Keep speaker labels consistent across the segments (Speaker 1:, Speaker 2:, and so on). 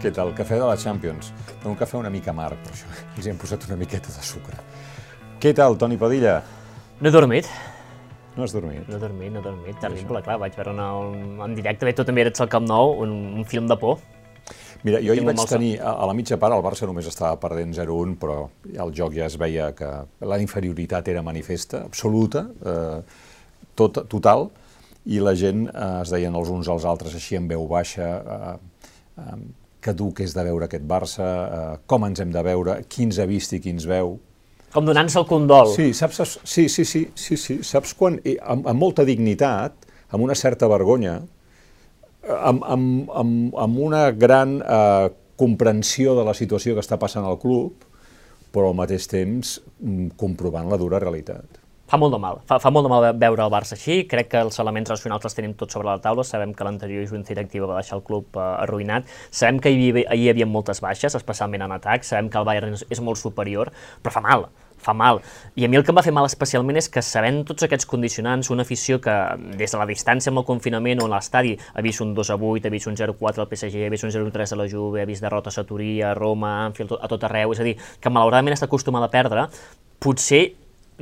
Speaker 1: Què tal? Cafè de la Champions. Un cafè una mica amarg, per això els hi hem posat una miqueta de sucre. Què tal, Toni Padilla?
Speaker 2: No he dormit,
Speaker 1: No has dormit?
Speaker 2: no he dormit, no he dormit. Terrible, clar, vaig veure una, un, en directe, bé, tu també eres al Camp Nou, un, un film de por.
Speaker 1: Mira, jo hi vaig tenir, a, a la mitja part el Barça només estava perdent 0-1, però el joc ja es veia que la inferioritat era manifesta, absoluta, eh, tot, total, i la gent eh, es deien els uns als altres així en veu baixa, eh, eh, que dur que és de veure aquest Barça, eh, com ens hem de veure, qui ens ha vist i qui ens veu.
Speaker 2: Com donant-se el condol.
Speaker 1: Sí, saps, sí, sí, sí, sí, sí, saps quan, i amb, amb molta dignitat, amb una certa vergonya, amb, amb, amb, amb una gran eh, comprensió de la situació que està passant al club, però al mateix temps mm, comprovant la dura realitat.
Speaker 2: Fa molt de mal, fa, fa molt de mal ve- veure el Barça així, crec que els elements racionals els tenim tots sobre la taula, sabem que l'anterior junta directiva va deixar el club eh, arruïnat, sabem que hi havia, hi havia moltes baixes, especialment en atac, sabem que el Bayern és, és molt superior, però fa mal, fa mal. I a mi el que em va fer mal especialment és que sabent tots aquests condicionants, una afició que des de la distància amb el confinament o a l'estadi ha vist un 2 a 8, ha vist un 0-4 al PSG, ha vist un 0-3 a la Juve, ha vist derrotes a Turí, a Roma, a Anfield, a tot arreu, és a dir, que malauradament està acostumada a perdre, potser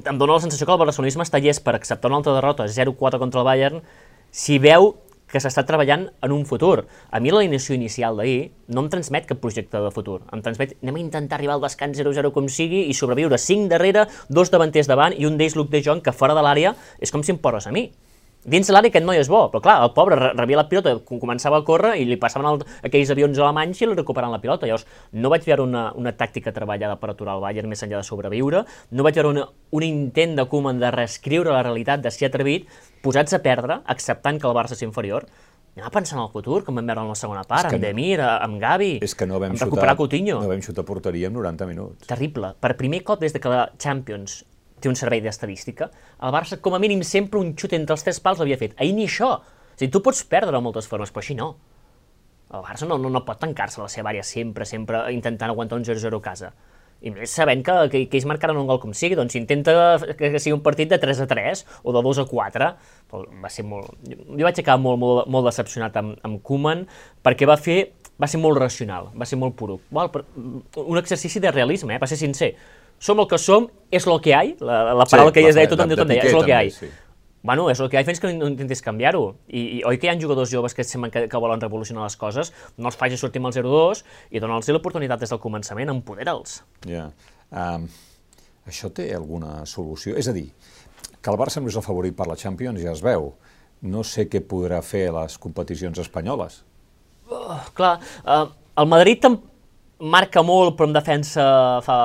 Speaker 2: em dóna la sensació que el barcelonisme està llest per acceptar una altra derrota 0-4 contra el Bayern si veu que s'està treballant en un futur. A mi l'alineació inicial d'ahir no em transmet cap projecte de futur. Em transmet, anem a intentar arribar al descans 0-0 com sigui i sobreviure 5 darrere, dos davanters davant i un d'ells, Luc de Jong, que fora de l'àrea és com si em poses a mi. Dins de l'àrea aquest noi és bo, però clar, el pobre re- rebia la pilota, com- començava a córrer i li passaven el, aquells avions alemanys i li recuperaven la pilota. Llavors, no vaig veure una, una tàctica treballada per aturar el Bayern més enllà de sobreviure, no vaig veure una, un intent de Koeman de reescriure la realitat, de ser atrevit, posats a perdre, acceptant que el Barça és inferior, anem a pensar en el futur, com vam veure en la segona part, amb Demir, amb Gavi,
Speaker 1: És que no vam
Speaker 2: amb
Speaker 1: xutar,
Speaker 2: recuperar Coutinho.
Speaker 1: no vam xutar porteria en 90 minuts.
Speaker 2: Terrible. Per primer cop des de que la Champions té un servei d'estadística, el Barça com a mínim sempre un xut entre els tres pals l'havia fet. Ahir ni això. O sigui, tu pots perdre de moltes formes, però així no. El Barça no, no, no pot tancar-se a la seva àrea sempre, sempre intentant aguantar un 0-0 a casa. I més sabent que, que, que ells marcaran un gol com sigui, doncs intenta que, que sigui un partit de 3 a 3 o de 2 a 4, però va ser molt... Jo, vaig acabar molt, molt, molt decepcionat amb, amb Koeman perquè va fer va ser molt racional, va ser molt puro. Val, un exercici de realisme, eh? va ser sincer. Som el que som, és lo que hi ha, la, la
Speaker 1: Sí,
Speaker 2: paraula que
Speaker 1: la
Speaker 2: ella es deia, tothom deia,
Speaker 1: Piqué
Speaker 2: és lo que hi
Speaker 1: sí.
Speaker 2: Bueno, és el que hi ha fins que no intentis canviar-ho. I, I oi que hi ha jugadors joves que semblen que, que volen revolucionar les coses, no els facis sortir amb el 0-2 i dona'ls l'oportunitat des del començament, empodera'ls.
Speaker 1: Ja. Um, això té alguna solució? És a dir, que el Barça no és el favorit per la Champions ja es veu. No sé què podrà fer a les competicions espanyoles.
Speaker 2: Oh, clar, eh, el Madrid tam- marca molt, però en defensa fa,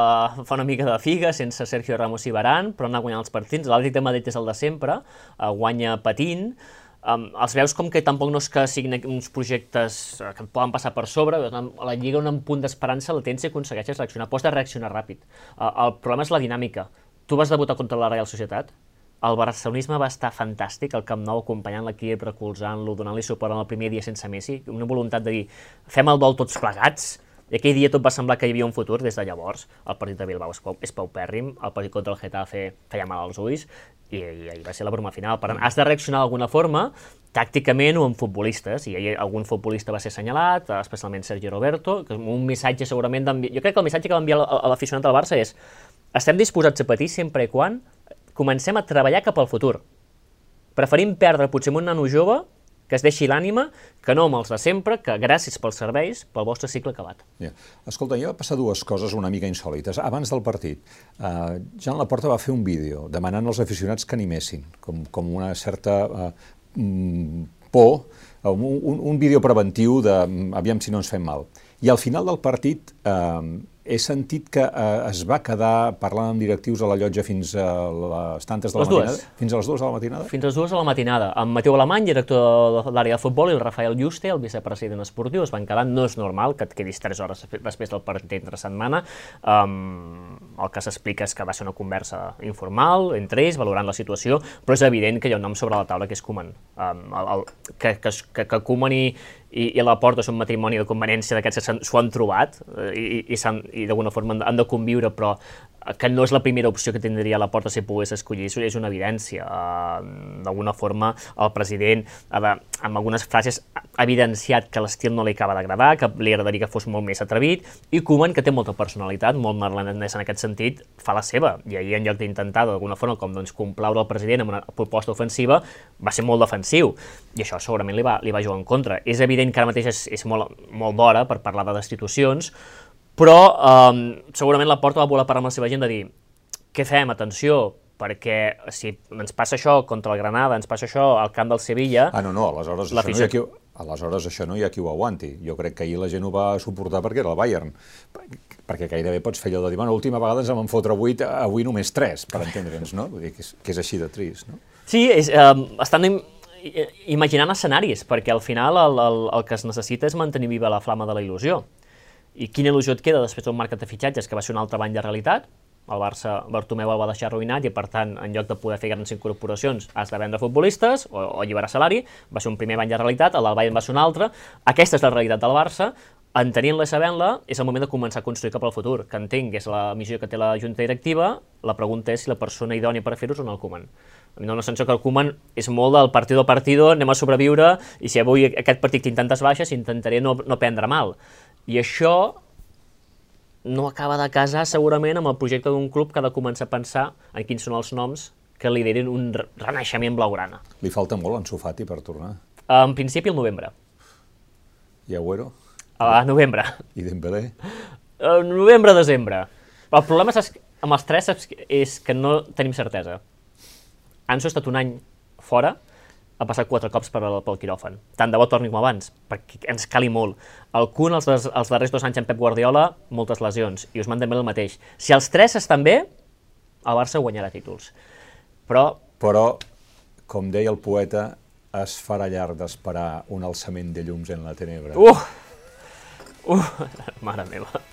Speaker 2: fa una mica de figa, sense Sergio Ramos i Varane, però anar guanyant els partits. L'Atlètic de Madrid és el de sempre, eh, guanya patint, um, els veus com que tampoc no és que siguin uns projectes eh, que poden passar per sobre, a la Lliga un punt d'esperança latent si aconsegueixes reaccionar, pots de reaccionar ràpid. Uh, el problema és la dinàmica. Tu vas debutar contra la Real Societat, el barcelonisme va estar fantàstic, el Camp Nou acompanyant l'equip, recolzant-lo, donant-li suport en el primer dia sense Messi, una voluntat de dir, fem el dol tots plegats, i aquell dia tot va semblar que hi havia un futur des de llavors. El partit de Bilbao és, pau, és paupèrrim, el partit contra el Getafe feia mal als ulls, i, i ahir va ser la broma final. Per tant, has de reaccionar d'alguna forma, tàcticament o amb futbolistes, i ahir algun futbolista va ser assenyalat, especialment Sergi Roberto, que un missatge segurament Jo crec que el missatge que va enviar a l'aficionat del Barça és estem disposats a patir sempre i quan comencem a treballar cap al futur. Preferim perdre potser amb un nano jove que es deixi l'ànima, que no amb els de sempre, que gràcies pels serveis, pel vostre cicle acabat.
Speaker 1: Ja. Escolta, jo va passar dues coses una mica insòlites. Abans del partit, eh, Jan Laporta va fer un vídeo demanant als aficionats que animessin, com, com una certa eh, mm, por, un, un, un vídeo preventiu de mm, aviam si no ens fem mal. I al final del partit eh, he sentit que eh, es va quedar parlant amb directius a la llotja fins a les tantes de la
Speaker 2: Les dues.
Speaker 1: matinada? Fins a les dues de la matinada?
Speaker 2: Fins a les dues de la matinada, amb Mateu Alemany, director de l'àrea de futbol, i el Rafael Juste, el vicepresident esportiu, es van quedar. No és normal que et quedis 3 hores després del partit entre setmana. Um, el que s'explica és que va ser una conversa informal entre ells, valorant la situació, però és evident que hi ha un nom sobre la taula que és Koeman. Um, el, el, que, que, que, que Koeman i, i, i la Porta és un matrimoni de conveniència d'aquests que s'ho han trobat eh, i, i, i d'alguna forma han de conviure, però que no és la primera opció que tindria la porta si pogués escollir, això és una evidència. Uh, D'alguna forma, el president, amb algunes frases, ha evidenciat que l'estil no li acaba d'agradar, que li agradaria que fos molt més atrevit, i Koeman, que té molta personalitat, molt marlanès en aquest sentit, fa la seva, i ahir en lloc d'intentar d'alguna forma com doncs, complaure el president amb una proposta ofensiva, va ser molt defensiu, i això segurament li va, li va jugar en contra. És evident que ara mateix és, és molt, molt d'hora per parlar de destitucions, però um, segurament la Porta va voler parlar amb la seva gent de dir què fem, atenció, perquè si ens passa això contra el Granada, ens passa això al camp del Sevilla...
Speaker 1: Ah, no, no, aleshores això no, hi ha qui, aleshores això no hi ha qui ho aguanti. Jo crec que ahir la gent ho va suportar perquè era el Bayern, perquè gairebé pots fer allò de dir, bueno, l'última vegada ens vam fotre 8, avui només 3, per entendre'ns, no? Vull dir que és, que és així de trist, no?
Speaker 2: Sí, és, um, estan imaginant escenaris, perquè al final el, el, el que es necessita és mantenir viva la flama de la il·lusió. I quina il·lusió et queda després d'un mercat de fitxatges que va ser un altre bany de realitat? El Barça, Bartomeu el va deixar arruïnat i, per tant, en lloc de poder fer grans incorporacions, has de vendre futbolistes o, o alliberar salari. Va ser un primer bany de realitat, el del Bayern va ser un altre. Aquesta és la realitat del Barça. Entenint-la i sabent-la, és el moment de començar a construir cap al futur, que entenc que és la missió que té la Junta Directiva. La pregunta és si la persona idònia per fer-ho és el Koeman. Dona la sensació que el Koeman és molt del partido a partido, anem a sobreviure, i si avui aquest partit tinc tantes baixes, intentaré no, no prendre mal. I això no acaba de casar segurament amb el projecte d'un club que ha de començar a pensar en quins són els noms que liderin un renaixement blaugrana.
Speaker 1: Li falta molt en Sofati per tornar?
Speaker 2: En principi el novembre.
Speaker 1: I Agüero?
Speaker 2: A novembre.
Speaker 1: I Dembélé?
Speaker 2: Novembre-desembre. El problema és, amb els tres és que no tenim certesa. Anso ha estat un any fora, ha passat quatre cops per, pel quiròfan. Tant de bo torni com abans, perquè ens cali molt. El Kun, els, els darrers dos anys en Pep Guardiola, moltes lesions, i Usman Dembélé el mateix. Si els tres estan bé, el Barça guanyarà títols. Però...
Speaker 1: Però, com deia el poeta, es farà llarg d'esperar un alçament de llums en la tenebra.
Speaker 2: Uh! Uh! Mare meva.